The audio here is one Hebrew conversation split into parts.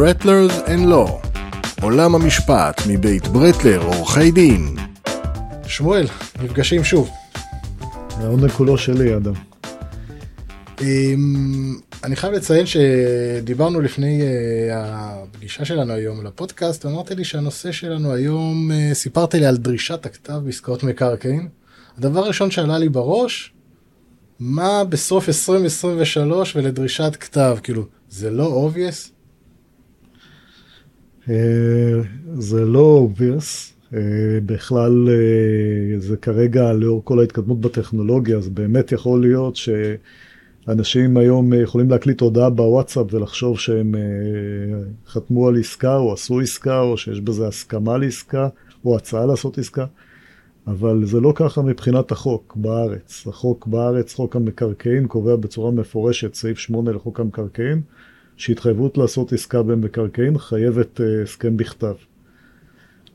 Bartlers and Law. עולם המשפט מבית ברטלר עורכי דין. שמואל, נפגשים שוב. העונג כולו שלי, אדם. אמ, אני חייב לציין שדיברנו לפני אה, הפגישה שלנו היום לפודקאסט, אמרת לי שהנושא שלנו היום, אה, סיפרת לי על דרישת הכתב בעסקאות מקרקעין. הדבר הראשון שעלה לי בראש, מה בסוף 2023 ולדרישת כתב, כאילו, זה לא obvious? Uh, זה לא obvious, uh, בכלל uh, זה כרגע לאור כל ההתקדמות בטכנולוגיה, אז באמת יכול להיות ש... אנשים היום יכולים להקליט הודעה בוואטסאפ ולחשוב שהם אה, חתמו על עסקה או עשו עסקה או שיש בזה הסכמה לעסקה או הצעה לעשות עסקה, אבל זה לא ככה מבחינת החוק בארץ. החוק בארץ, חוק המקרקעין, קובע בצורה מפורשת, סעיף 8 לחוק המקרקעין, שהתחייבות לעשות עסקה במקרקעין חייבת אה, הסכם בכתב.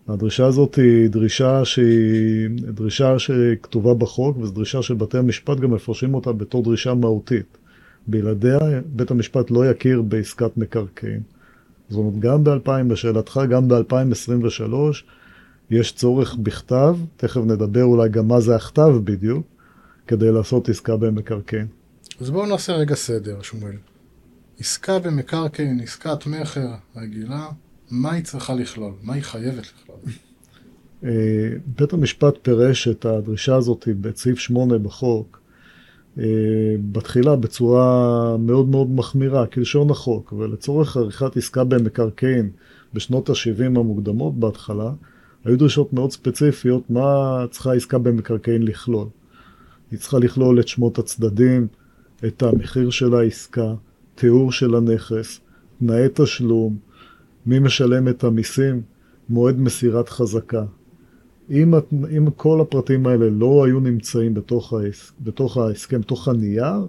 הדרישה הזאת היא דרישה שהיא דרישה שכתובה בחוק, וזו דרישה שבתי המשפט גם מפרשים אותה בתור דרישה מהותית. בלעדיה בית המשפט לא יכיר בעסקת מקרקעין. זאת אומרת, גם ב-2000, לשאלתך, גם ב-2023 יש צורך בכתב, תכף נדבר אולי גם מה זה הכתב בדיוק, כדי לעשות עסקה במקרקעין. אז בואו נעשה רגע סדר, שמואל. עסקה במקרקעין, עסקת מכר רגילה, מה היא צריכה לכלול? מה היא חייבת לכלול? אה, בית המשפט פירש את הדרישה הזאת בסעיף 8 בחוק, אה, בתחילה בצורה מאוד מאוד מחמירה, כלשון החוק, ולצורך עריכת עסקה במקרקעין בשנות ה-70 המוקדמות בהתחלה, היו דרישות מאוד ספציפיות מה צריכה עסקה במקרקעין לכלול. היא צריכה לכלול את שמות הצדדים, את המחיר של העסקה, תיאור של הנכס, תנאי תשלום, מי משלם את המיסים, מועד מסירת חזקה. אם, אם כל הפרטים האלה לא היו נמצאים בתוך, ההס, בתוך ההסכם, בתוך הנייר,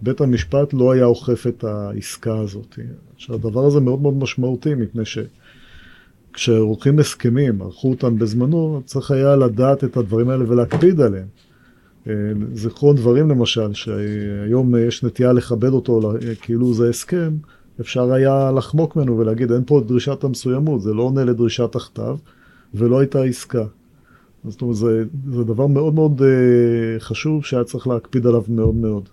בית המשפט לא היה אוכף את העסקה הזאת. עכשיו, הדבר הזה מאוד מאוד משמעותי, מפני שכשעורכים הסכמים, ערכו אותם בזמנו, צריך היה לדעת את הדברים האלה ולהקפיד עליהם. אה, זיכרון דברים למשל, שהיום יש נטייה לכבד אותו כאילו זה הסכם, אפשר היה לחמוק ממנו ולהגיד, אין פה דרישת המסוימות, זה לא עונה לדרישת הכתב, ולא הייתה עסקה. זאת אומרת, זה, זה דבר מאוד מאוד uh, חשוב שהיה צריך להקפיד עליו מאוד מאוד.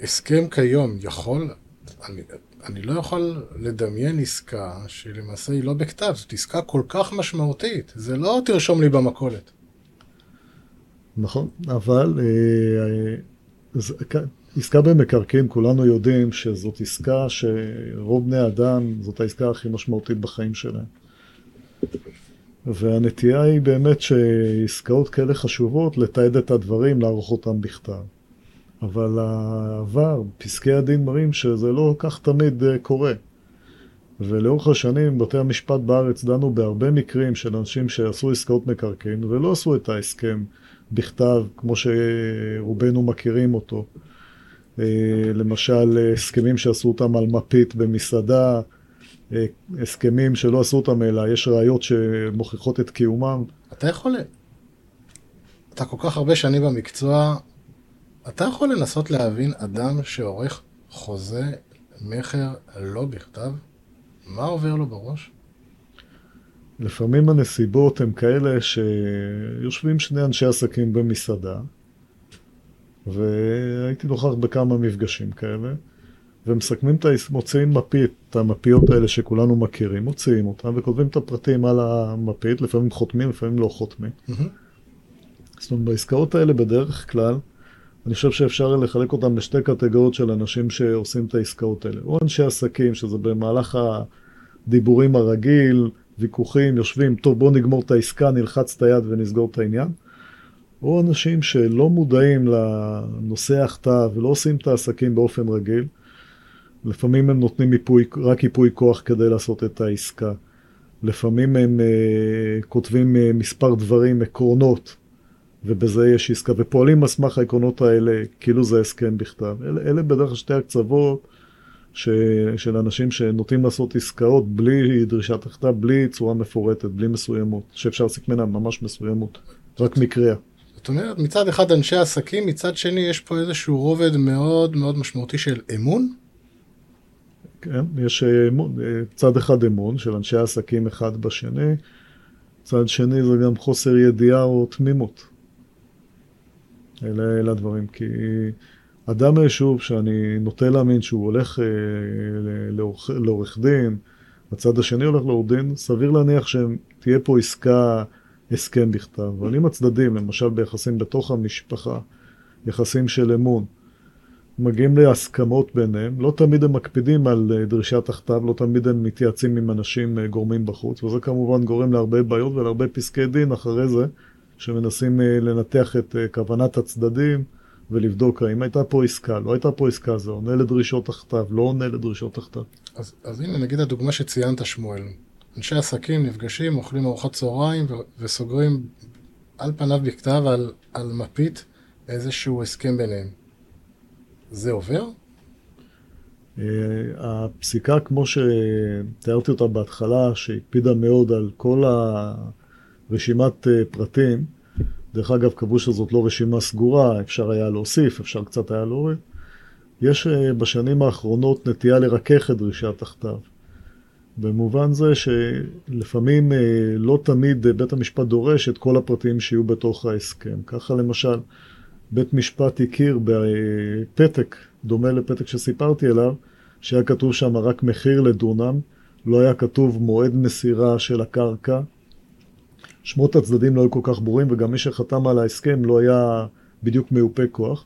הסכם כיום יכול, אני, אני לא יכול לדמיין עסקה שלמעשה היא לא בכתב, זאת עסקה כל כך משמעותית, זה לא תרשום לי במכולת. נכון, אבל uh, uh, זה, עסקה במקרקעין, כולנו יודעים שזאת עסקה שרוב בני אדם, זאת העסקה הכי משמעותית בחיים שלהם. והנטייה היא באמת שעסקאות כאלה חשובות, לתעד את הדברים, לערוך אותם בכתב. אבל העבר, פסקי הדין מראים שזה לא כך תמיד אה, קורה. ולאורך השנים בתי המשפט בארץ דנו בהרבה מקרים של אנשים שעשו עסקאות מקרקעין ולא עשו את ההסכם בכתב כמו שרובנו מכירים אותו. אה, למשל הסכמים שעשו אותם על מפית במסעדה, אה, הסכמים שלא עשו אותם אלא יש ראיות שמוכיחות את קיומם. אתה יכול, אתה כל כך הרבה שנים במקצוע, אתה יכול לנסות להבין אדם שעורך חוזה מכר לא בכתב? מה עובר לו בראש? לפעמים הנסיבות הן כאלה שיושבים שני אנשי עסקים במסעדה, והייתי נוכח בכמה מפגשים כאלה, ומסכמים את ה... מוציאים מפית, את המפיות האלה שכולנו מכירים, מוציאים אותם וכותבים את הפרטים על המפית, לפעמים חותמים, לפעמים לא חותמים. Mm-hmm. זאת אומרת, בעסקאות האלה בדרך כלל, אני חושב שאפשר לחלק אותם לשתי קטגוריות של אנשים שעושים את העסקאות האלה. או אנשי עסקים, שזה במהלך הדיבורים הרגיל, ויכוחים, יושבים, טוב בואו נגמור את העסקה, נלחץ את היד ונסגור את העניין. או אנשים שלא מודעים לנושא הכתב ולא עושים את העסקים באופן רגיל. לפעמים הם נותנים איפוי, רק ייפוי כוח כדי לעשות את העסקה. לפעמים הם uh, כותבים uh, מספר דברים, עקרונות, ובזה יש עסקה, ופועלים על סמך העקרונות האלה, כאילו זה הסכם בכתב. אלה, אלה בדרך כלל שתי הקצוות ש, של אנשים שנוטים לעשות עסקאות בלי דרישת הכתב, בלי צורה מפורטת, בלי מסוימות, שאפשר להסיק ממנה ממש מסוימות, רק מקריאה. זאת אומרת, מצד אחד אנשי עסקים, מצד שני יש פה איזשהו רובד מאוד מאוד משמעותי של אמון. כן, יש אמון, צד אחד אמון של אנשי עסקים אחד בשני, צד שני זה גם חוסר ידיעה או תמימות. אלה, אלה הדברים, כי אדם מהיישוב שאני נוטה להאמין שהוא הולך אה, לעורך, לעורך דין, הצד השני הולך לעורך דין, סביר להניח שתהיה פה עסקה, הסכם בכתב. אבל אם הצדדים, למשל ביחסים בתוך המשפחה, יחסים של אמון, מגיעים להסכמות ביניהם, לא תמיד הם מקפידים על אה, דרישת הכתב, לא תמיד הם מתייעצים עם אנשים, אה, גורמים בחוץ, וזה כמובן גורם להרבה בעיות ולהרבה פסקי דין אחרי זה, שמנסים אה, לנתח את כוונת הצדדים ולבדוק האם הייתה פה עסקה, לא הייתה פה עסקה, זה עונה לדרישות הכתב, לא עונה לדרישות הכתב. אז, אז הנה נגיד הדוגמה שציינת שמואל, אנשי עסקים נפגשים, אוכלים ארוחת צהריים ו- וסוגרים על פניו בכתב, על, על מפית, איזשהו הסכם ביניהם. זה עובר? אה, הפסיקה, כמו שתיארתי אותה בהתחלה, שהקפידה מאוד על כל הרשימת אה, פרטים, דרך אגב, קבעו שזאת לא רשימה סגורה, אפשר היה להוסיף, אפשר קצת היה להוריד. יש אה, בשנים האחרונות נטייה לרכך את דרישת הכתב. במובן זה שלפעמים לא תמיד בית המשפט דורש את כל הפרטים שיהיו בתוך ההסכם. ככה למשל, בית משפט הכיר בפתק, דומה לפתק שסיפרתי עליו, שהיה כתוב שם רק מחיר לדונם, לא היה כתוב מועד מסירה של הקרקע. שמות הצדדים לא היו כל כך ברורים, וגם מי שחתם על ההסכם לא היה בדיוק מיופה כוח.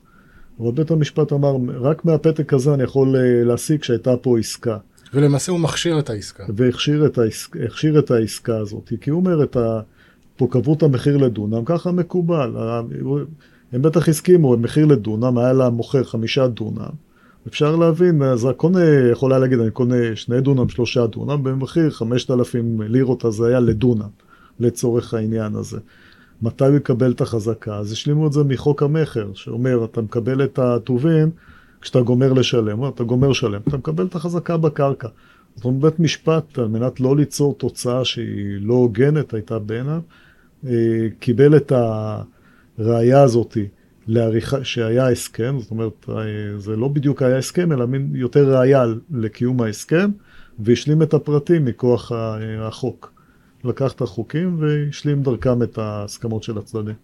אבל בית המשפט אמר, רק מהפתק הזה אני יכול אה, להסיק שהייתה פה עסקה. ולמעשה הוא מכשיר את העסקה. והכשיר את, העסק, את העסקה הזאת, כי הוא אומר, את ה... פה קבעו את המחיר לדונם, ככה מקובל. הם בטח הסכימו, מחיר לדונם, היה לה מוכר חמישה דונם. אפשר להבין, אז הקונה יכול היה להגיד, אני קונה שני דונם, שלושה דונם, במחיר חמשת אלפים לירות, אז זה היה לדונם, לצורך העניין הזה. מתי הוא יקבל את החזקה? אז השלימו את זה מחוק המכר, שאומר, אתה מקבל את הטובין כשאתה גומר לשלם, אתה גומר לשלם, אתה מקבל את החזקה בקרקע. זאת אומרת, בית משפט, על מנת לא ליצור תוצאה שהיא לא הוגנת, הייתה בעיניו, אה, קיבל את. הראייה הזאתי לעריכה, שהיה הסכם, זאת אומרת, זה לא בדיוק היה הסכם, אלא מין יותר ראייה לקיום ההסכם, והשלים את הפרטים מכוח החוק. לקח את החוקים והשלים דרכם את ההסכמות של הצדדים.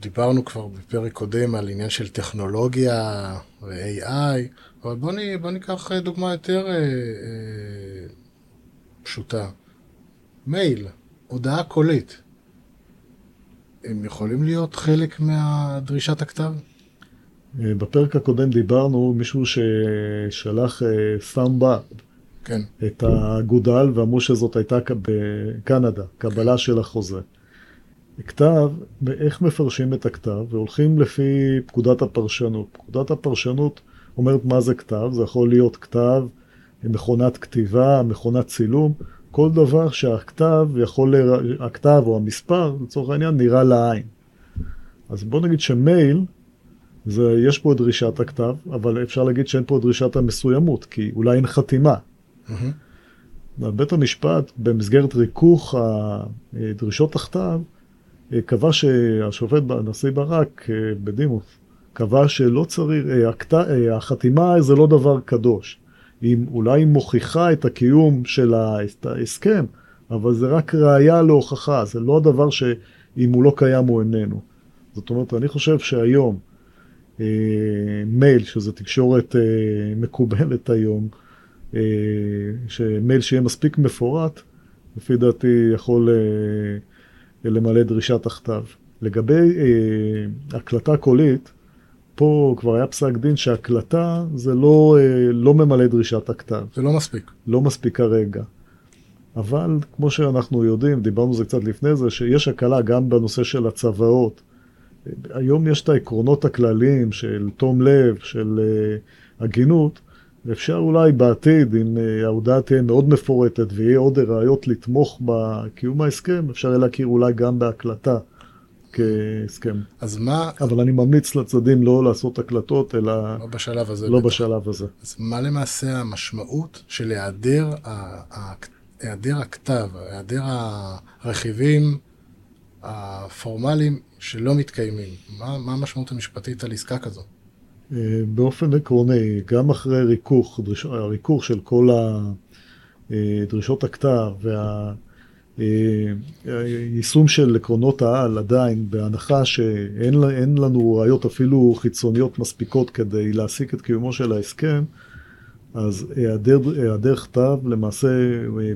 דיברנו כבר בפרק קודם על עניין של טכנולוגיה ו-AI, אבל בוא, נ, בוא ניקח דוגמה יותר אה, אה, פשוטה. מייל, הודעה קולית. הם יכולים להיות חלק מהדרישת הכתב? אה, בפרק הקודם דיברנו מישהו ששלח thumbs up אה, כן. את האגודל ואמרו שזאת הייתה בקנדה, קבלה כן. של החוזה. כתב, איך מפרשים את הכתב? והולכים לפי פקודת הפרשנות. פקודת הפרשנות אומרת מה זה כתב, זה יכול להיות כתב, מכונת כתיבה, מכונת צילום, כל דבר שהכתב יכול, לרא... הכתב או המספר, לצורך העניין, נראה לעין. אז בוא נגיד שמייל, זה, יש פה את דרישת הכתב, אבל אפשר להגיד שאין פה את דרישת המסוימות, כי אולי אין חתימה. Mm-hmm. בית המשפט, במסגרת ריכוך דרישות הכתב, קבע שהשופט, הנשיא ברק, בדימוס, קבע שלא צריך, הכתב, החתימה זה לא דבר קדוש. היא אולי מוכיחה את הקיום של ההסכם, אבל זה רק ראייה להוכחה, זה לא הדבר שאם הוא לא קיים הוא איננו. זאת אומרת, אני חושב שהיום אה, מייל, שזה תקשורת אה, מקובלת היום, אה, שמייל שיהיה מספיק מפורט, לפי דעתי יכול אה, למלא דרישת הכתב. לגבי אה, הקלטה קולית, פה כבר היה פסק דין שהקלטה זה לא, אה, לא ממלא דרישת הכתב. זה לא מספיק. לא מספיק כרגע. אבל כמו שאנחנו יודעים, דיברנו על זה קצת לפני זה, שיש הקלה גם בנושא של הצוואות. היום יש את העקרונות הכלליים של תום לב, של הגינות, ואפשר אולי בעתיד, אם uh, ההודעה תהיה מאוד מפורטת ויהיה עוד ראיות לתמוך בקיום ההסכם, אפשר יהיה להכיר אולי גם בהקלטה. כהסכם. אז מה... אבל אני ממליץ לצדדים לא לעשות הקלטות, אלא... לא בשלב הזה. לא בטח. בשלב הזה. אז מה למעשה המשמעות של היעדר, היעדר הכתב, היעדר הרכיבים הפורמליים שלא מתקיימים? מה, מה המשמעות המשפטית על עסקה כזו? אה, באופן עקרוני, גם אחרי ריכוך, דריש, הריכוך של כל דרישות הכתב והיישום של עקרונות העל עדיין, בהנחה שאין לנו ראיות אפילו חיצוניות מספיקות כדי להסיק את קיומו של ההסכם, אז היעדר, היעדר כתב, למעשה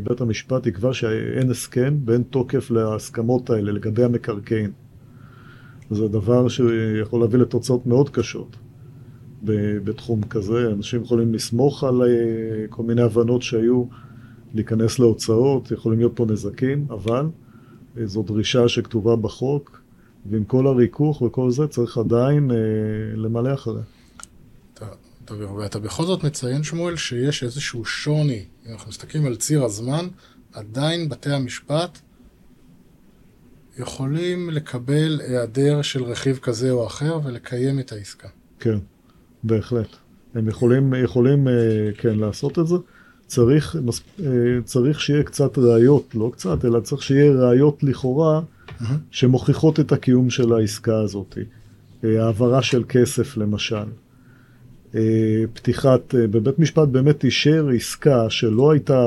בית המשפט יקבע שאין הסכם ואין תוקף להסכמות האלה לגבי המקרקעין. זה דבר שיכול להביא לתוצאות מאוד קשות בתחום כזה. אנשים יכולים לסמוך על אה, כל מיני הבנות שהיו, להיכנס להוצאות, יכולים להיות פה נזקים, אבל אה, זו דרישה שכתובה בחוק, ועם כל הריכוך וכל זה צריך עדיין אה, למלא אחריה. ואתה בכל זאת מציין, שמואל, שיש איזשהו שוני. אם אנחנו מסתכלים על ציר הזמן, עדיין בתי המשפט יכולים לקבל היעדר של רכיב כזה או אחר ולקיים את העסקה. כן, בהחלט. הם יכולים, יכולים אה, כן, לעשות את זה. צריך, אה, צריך שיהיה קצת ראיות, לא קצת, אלא צריך שיהיה ראיות לכאורה. שמוכיחות את הקיום של העסקה הזאת. אה, העברה של כסף למשל. פתיחת, בבית משפט באמת אישר עסקה שלא הייתה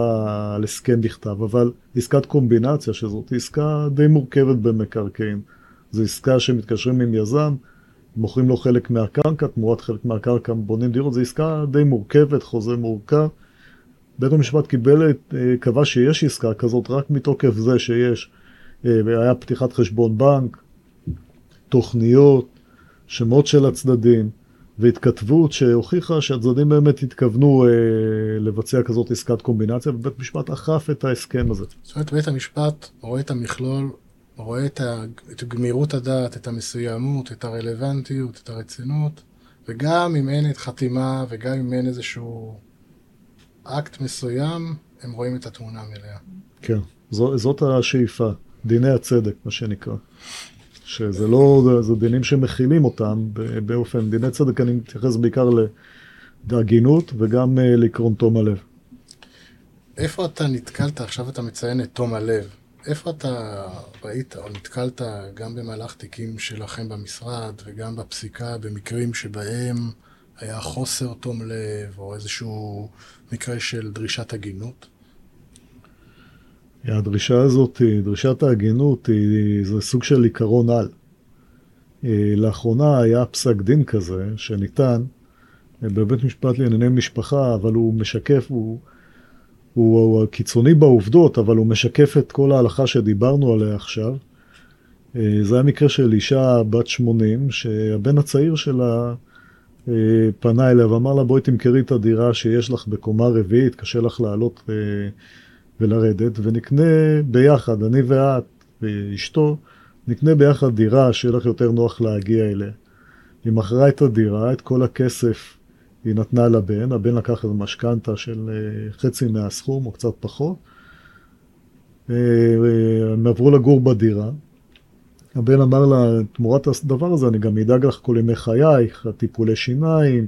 על הסכם בכתב, אבל עסקת קומבינציה, שזאת עסקה די מורכבת במקרקעין. זו עסקה שמתקשרים עם יזם, מוכרים לו חלק מהקרקע, תמורת חלק מהקרקע בונים דירות, זו עסקה די מורכבת, חוזה מורכב. בית המשפט קיבל, קבע שיש עסקה כזאת רק מתוקף זה שיש, היה פתיחת חשבון בנק, תוכניות, שמות של הצדדים. והתכתבות שהוכיחה שהצדדים באמת התכוונו אה, לבצע כזאת עסקת קומבינציה, ובית משפט אכף את ההסכם הזה. זאת אומרת, בית המשפט רואה את המכלול, רואה את, ה, את גמירות הדעת, את המסוימות, את הרלוונטיות, את הרצינות, וגם אם אין את חתימה, וגם אם אין איזשהו אקט מסוים, הם רואים את התמונה המלאה. כן, זו, זאת השאיפה, דיני הצדק, מה שנקרא. שזה לא, זה דינים שמכילים אותם באופן, דיני צדק אני מתייחס בעיקר להגינות וגם אה, לעקרון תום הלב. איפה אתה נתקלת, עכשיו אתה מציין את תום הלב, איפה אתה ראית או נתקלת גם במהלך תיקים שלכם במשרד וגם בפסיקה במקרים שבהם היה חוסר תום לב או איזשהו מקרה של דרישת הגינות? הדרישה הזאת, דרישת ההגינות, זה סוג של עיקרון על. אה, לאחרונה היה פסק דין כזה שניתן אה, בבית משפט לענייני משפחה, אבל הוא משקף, הוא, הוא, קיצוני בעובדות, אבל הוא משקף את כל ההלכה שדיברנו עליה עכשיו. אה, זה היה מקרה של אישה בת 80, שהבן הצעיר שלה פנה אליה ואמר לה, בואי תמכרי את הדירה שיש לך בקומה רביעית, קשה לך לעלות ולרדת, ונקנה ביחד, אני ואת ואשתו, נקנה ביחד דירה שיהיה לך יותר נוח להגיע אליה. היא מכרה את הדירה, את כל הכסף היא נתנה לבן, הבן לקח איזה משכנתה של אה, חצי מהסכום או קצת פחות. אה, אה, הם עברו לגור בדירה. הבן אמר לה, תמורת הדבר הזה אני גם אדאג לך כל ימי חייך, טיפולי שיניים,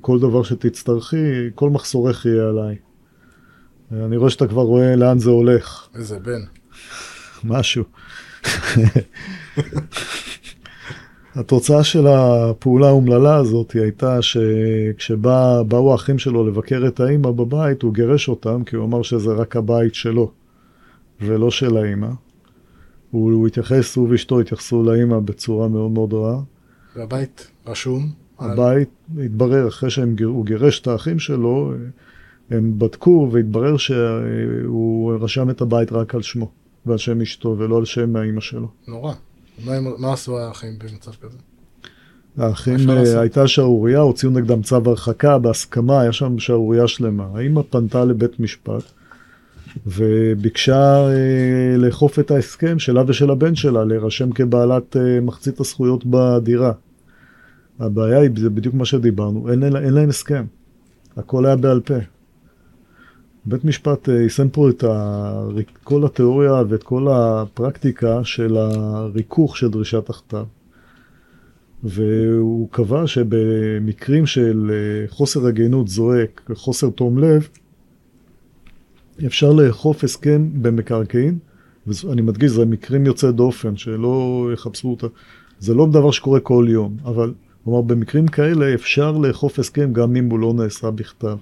כל דבר שתצטרכי, כל מחסורך יהיה עליי. אני רואה שאתה כבר רואה לאן זה הולך. איזה בן. משהו. התוצאה של הפעולה האומללה הזאת הייתה שכשבאו האחים שלו לבקר את האימא בבית, הוא גירש אותם, כי הוא אמר שזה רק הבית שלו, ולא של האימא. הוא, הוא התייחס, הוא ואשתו התייחסו לאימא בצורה מאוד מאוד רעה. והבית רשום? הבית על... התברר, אחרי שהוא גירש את האחים שלו, הם בדקו והתברר שהוא רשם את הבית רק על שמו ועל שם אשתו ולא על שם האימא שלו. נורא. מה, עשו האחים במצב כזה? האחים, אה, הייתה שערורייה, הוציאו נגדם צו הרחקה בהסכמה, היה שם שערורייה שלמה. האימא פנתה לבית משפט וביקשה אה, לאכוף את ההסכם שלה ושל הבן שלה, להירשם כבעלת אה, מחצית הזכויות בדירה. הבעיה היא, זה בדיוק מה שדיברנו, אין, אין, אין להם הסכם. הכל היה בעל פה. בית משפט אה, יישם פה את ה... כל התיאוריה ואת כל הפרקטיקה של הריכוך של דרישת הכתב. והוא קבע שבמקרים של אה, חוסר הגינות זועק, חוסר תום לב, אפשר לאכוף הסכם במקרקעין, ואני מדגיש, זה מקרים יוצאי דופן, שלא יחפשו אותה. זה לא דבר שקורה כל יום, אבל כלומר, במקרים כאלה אפשר לאכוף הסכם גם אם הוא לא נעשה בכתב.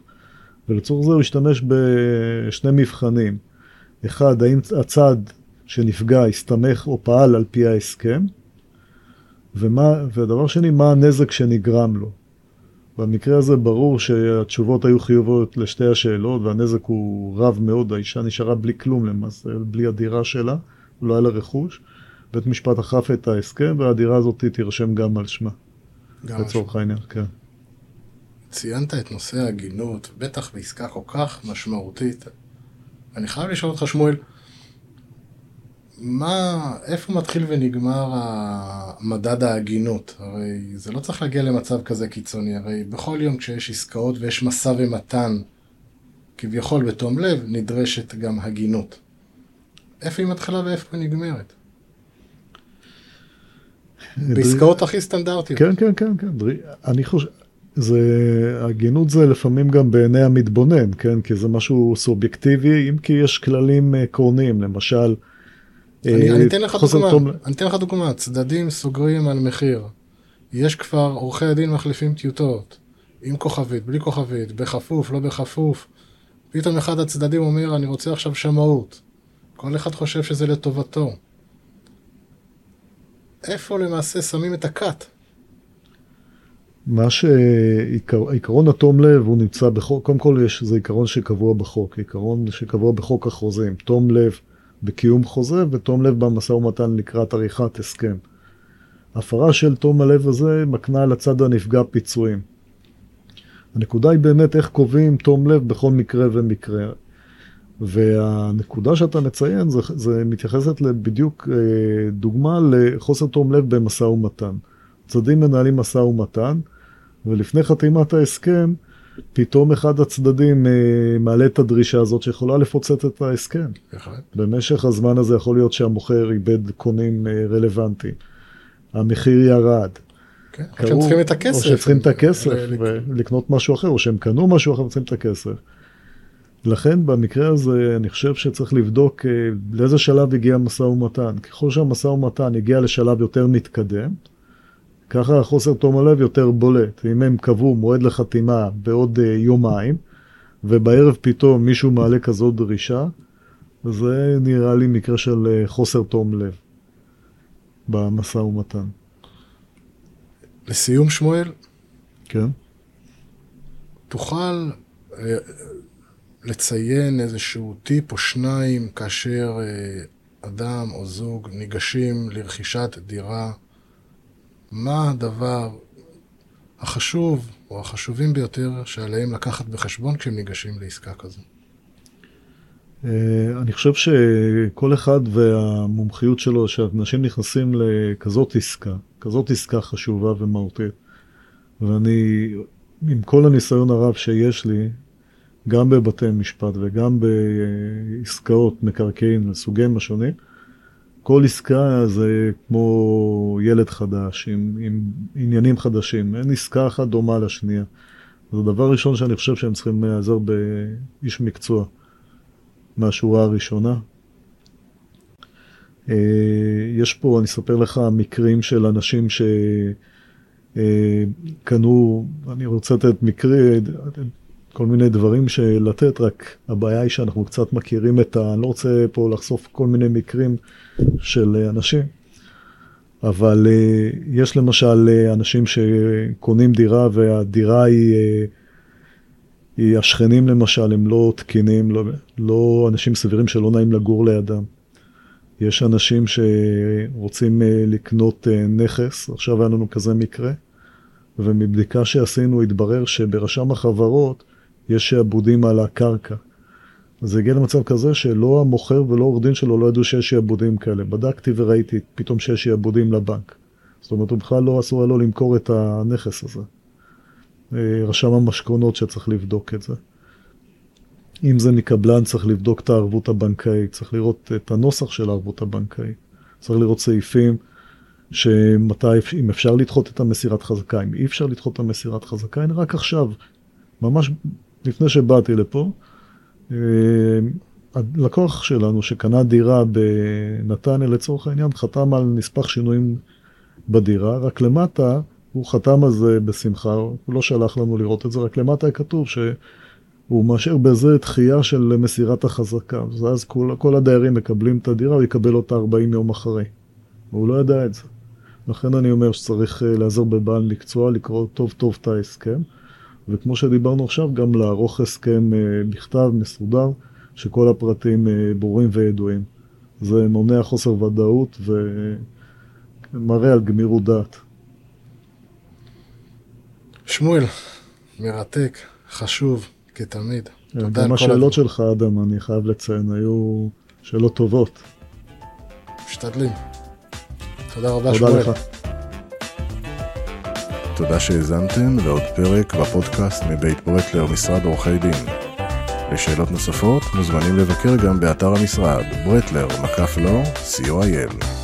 ולצורך זה הוא השתמש בשני מבחנים. אחד, האם הצד שנפגע הסתמך או פעל על פי ההסכם, ומה, ודבר שני, מה הנזק שנגרם לו. במקרה הזה ברור שהתשובות היו חיוביות לשתי השאלות, והנזק הוא רב מאוד, האישה נשארה בלי כלום למעשה, בלי הדירה שלה, לא היה לה רכוש. בית משפט אכף את ההסכם, והדירה הזאת תירשם גם על שמה. גם לצורך העניין, כן. ציינת את נושא ההגינות, בטח בעסקה כל כך משמעותית. אני חייב לשאול אותך, שמואל, מה, איפה מתחיל ונגמר מדד ההגינות? הרי זה לא צריך להגיע למצב כזה קיצוני, הרי בכל יום כשיש עסקאות ויש משא ומתן, כביכול בתום לב, נדרשת גם הגינות. איפה היא מתחילה ואיפה היא נגמרת? בעסקאות הכי סטנדרטיות. כן, כן, כן, כן. אני חושב, זה, הגינות זה לפעמים גם בעיני המתבונן, כן? כי זה משהו סובייקטיבי, אם כי יש כללים עקרוניים, למשל, אני, אני אתן לך דוגמה, תום... אני אתן לך דוגמה, צדדים סוגרים על מחיר. יש כבר, עורכי הדין מחליפים טיוטות, עם כוכבית, בלי כוכבית, בכפוף, לא בכפוף. פתאום אחד הצדדים אומר, אני רוצה עכשיו שמאות. כל אחד חושב שזה לטובתו. איפה למעשה שמים את הכת? מה שעיקרון התום לב הוא נמצא בחוק, קודם כל יש, זה עיקרון שקבוע בחוק, עיקרון שקבוע בחוק החוזים, תום לב בקיום חוזה ותום לב במשא ומתן לקראת עריכת הסכם. הפרה של תום הלב הזה מקנה לצד הנפגע פיצויים. הנקודה היא באמת איך קובעים תום לב בכל מקרה ומקרה. והנקודה שאתה מציין, זה, זה מתייחסת בדיוק אה, דוגמה לחוסר תום לב במשא ומתן. צדדים מנהלים משא ומתן, ולפני חתימת ההסכם, פתאום אחד הצדדים אה, מעלה את הדרישה הזאת שיכולה לפוצץ את ההסכם. במשך הזמן הזה יכול להיות שהמוכר איבד קונים אה, רלוונטיים. המחיר ירד. כן, או שהם צריכים את הכסף. או שהם צריכים את הכסף ולקנות משהו אחר, או שהם קנו משהו אחר וצריכים את הכסף. לכן במקרה הזה אני חושב שצריך לבדוק אה, לאיזה שלב הגיע המשא ומתן. ככל שהמשא ומתן הגיע לשלב יותר מתקדם, ככה חוסר תום הלב יותר בולט. אם הם קבעו מועד לחתימה בעוד uh, יומיים, ובערב פתאום מישהו מעלה כזאת דרישה, זה נראה לי מקרה של uh, חוסר תום לב במשא ומתן. לסיום, שמואל? כן. תוכל uh, לציין איזשהו טיפ או שניים כאשר uh, אדם או זוג ניגשים לרכישת דירה מה הדבר החשוב או החשובים ביותר שעליהם לקחת בחשבון כשהם ניגשים לעסקה כזו? אה, אני חושב שכל אחד והמומחיות שלו, שאנשים נכנסים לכזאת עסקה, כזאת עסקה חשובה ומהותית, ואני, עם כל הניסיון הרב שיש לי, גם בבתי משפט וגם בעסקאות מקרקעין לסוגיהם השונים, כל עסקה זה כמו ילד חדש, עם, עם עניינים חדשים. אין עסקה אחת דומה לשנייה. זה הדבר ראשון שאני חושב שהם צריכים להיעזר באיש מקצוע מהשורה הראשונה. אה, יש פה, אני אספר לך, מקרים של אנשים שקנו, אני רוצה לתת מקרי, כל מיני דברים שלתת, רק הבעיה היא שאנחנו קצת מכירים את ה... אני לא רוצה פה לחשוף כל מיני מקרים של אנשים, אבל uh, יש למשל uh, אנשים שקונים דירה והדירה היא, uh, היא השכנים למשל, הם לא תקינים, לא, לא אנשים סבירים שלא נעים לגור לידם. יש אנשים שרוצים לקנות נכס, עכשיו היה לנו כזה מקרה, ומבדיקה שעשינו התברר שברשם החברות יש שעבודים על הקרקע. אז זה הגיע למצב כזה שלא המוכר ולא עורך דין שלו לא ידעו שיש שעבודים כאלה. בדקתי וראיתי פתאום שיש שעבודים לבנק. זאת אומרת, הוא בכלל לא אסור היה לו למכור את הנכס הזה. אה, רשם המשכונות שצריך לבדוק את זה. אם זה מקבלן, צריך לבדוק את הערבות הבנקאית, צריך לראות את הנוסח של הערבות הבנקאית. צריך לראות סעיפים שמתי, אם אפשר לדחות את המסירת חזקה, אם אי אפשר לדחות את המסירת חזקה, הנה רק עכשיו, ממש לפני שבאתי לפה, אה, הלקוח שלנו שקנה דירה בנתניה לצורך העניין חתם על נספח שינויים בדירה, רק למטה הוא חתם על זה בשמחה, הוא לא שלח לנו לראות את זה, רק למטה היה כתוב שהוא מאשר בזה דחייה של מסירת החזקה. ואז כל, כל הדיירים מקבלים את הדירה, הוא יקבל אותה 40 יום אחרי. והוא לא ידע את זה. לכן אני אומר שצריך אה, לעזור בבעל מקצוע, לקרוא טוב טוב את ההסכם. וכמו שדיברנו עכשיו, גם לערוך הסכם אה, בכתב, מסודר, שכל הפרטים אה, ברורים וידועים. זה מונע חוסר ודאות ומראה על גמירות דעת. שמואל, מרתק, חשוב, כתמיד. תודה גם השאלות שלך, אדם, אני חייב לציין, היו שאלות טובות. משתדלים. תודה רבה, תודה שמואל. תודה לך. תודה שהאזנתם לעוד פרק בפודקאסט מבית ברטלר, משרד עורכי דין. לשאלות נוספות מוזמנים לבקר גם באתר המשרד, ברטלר, מקף לא, co.il.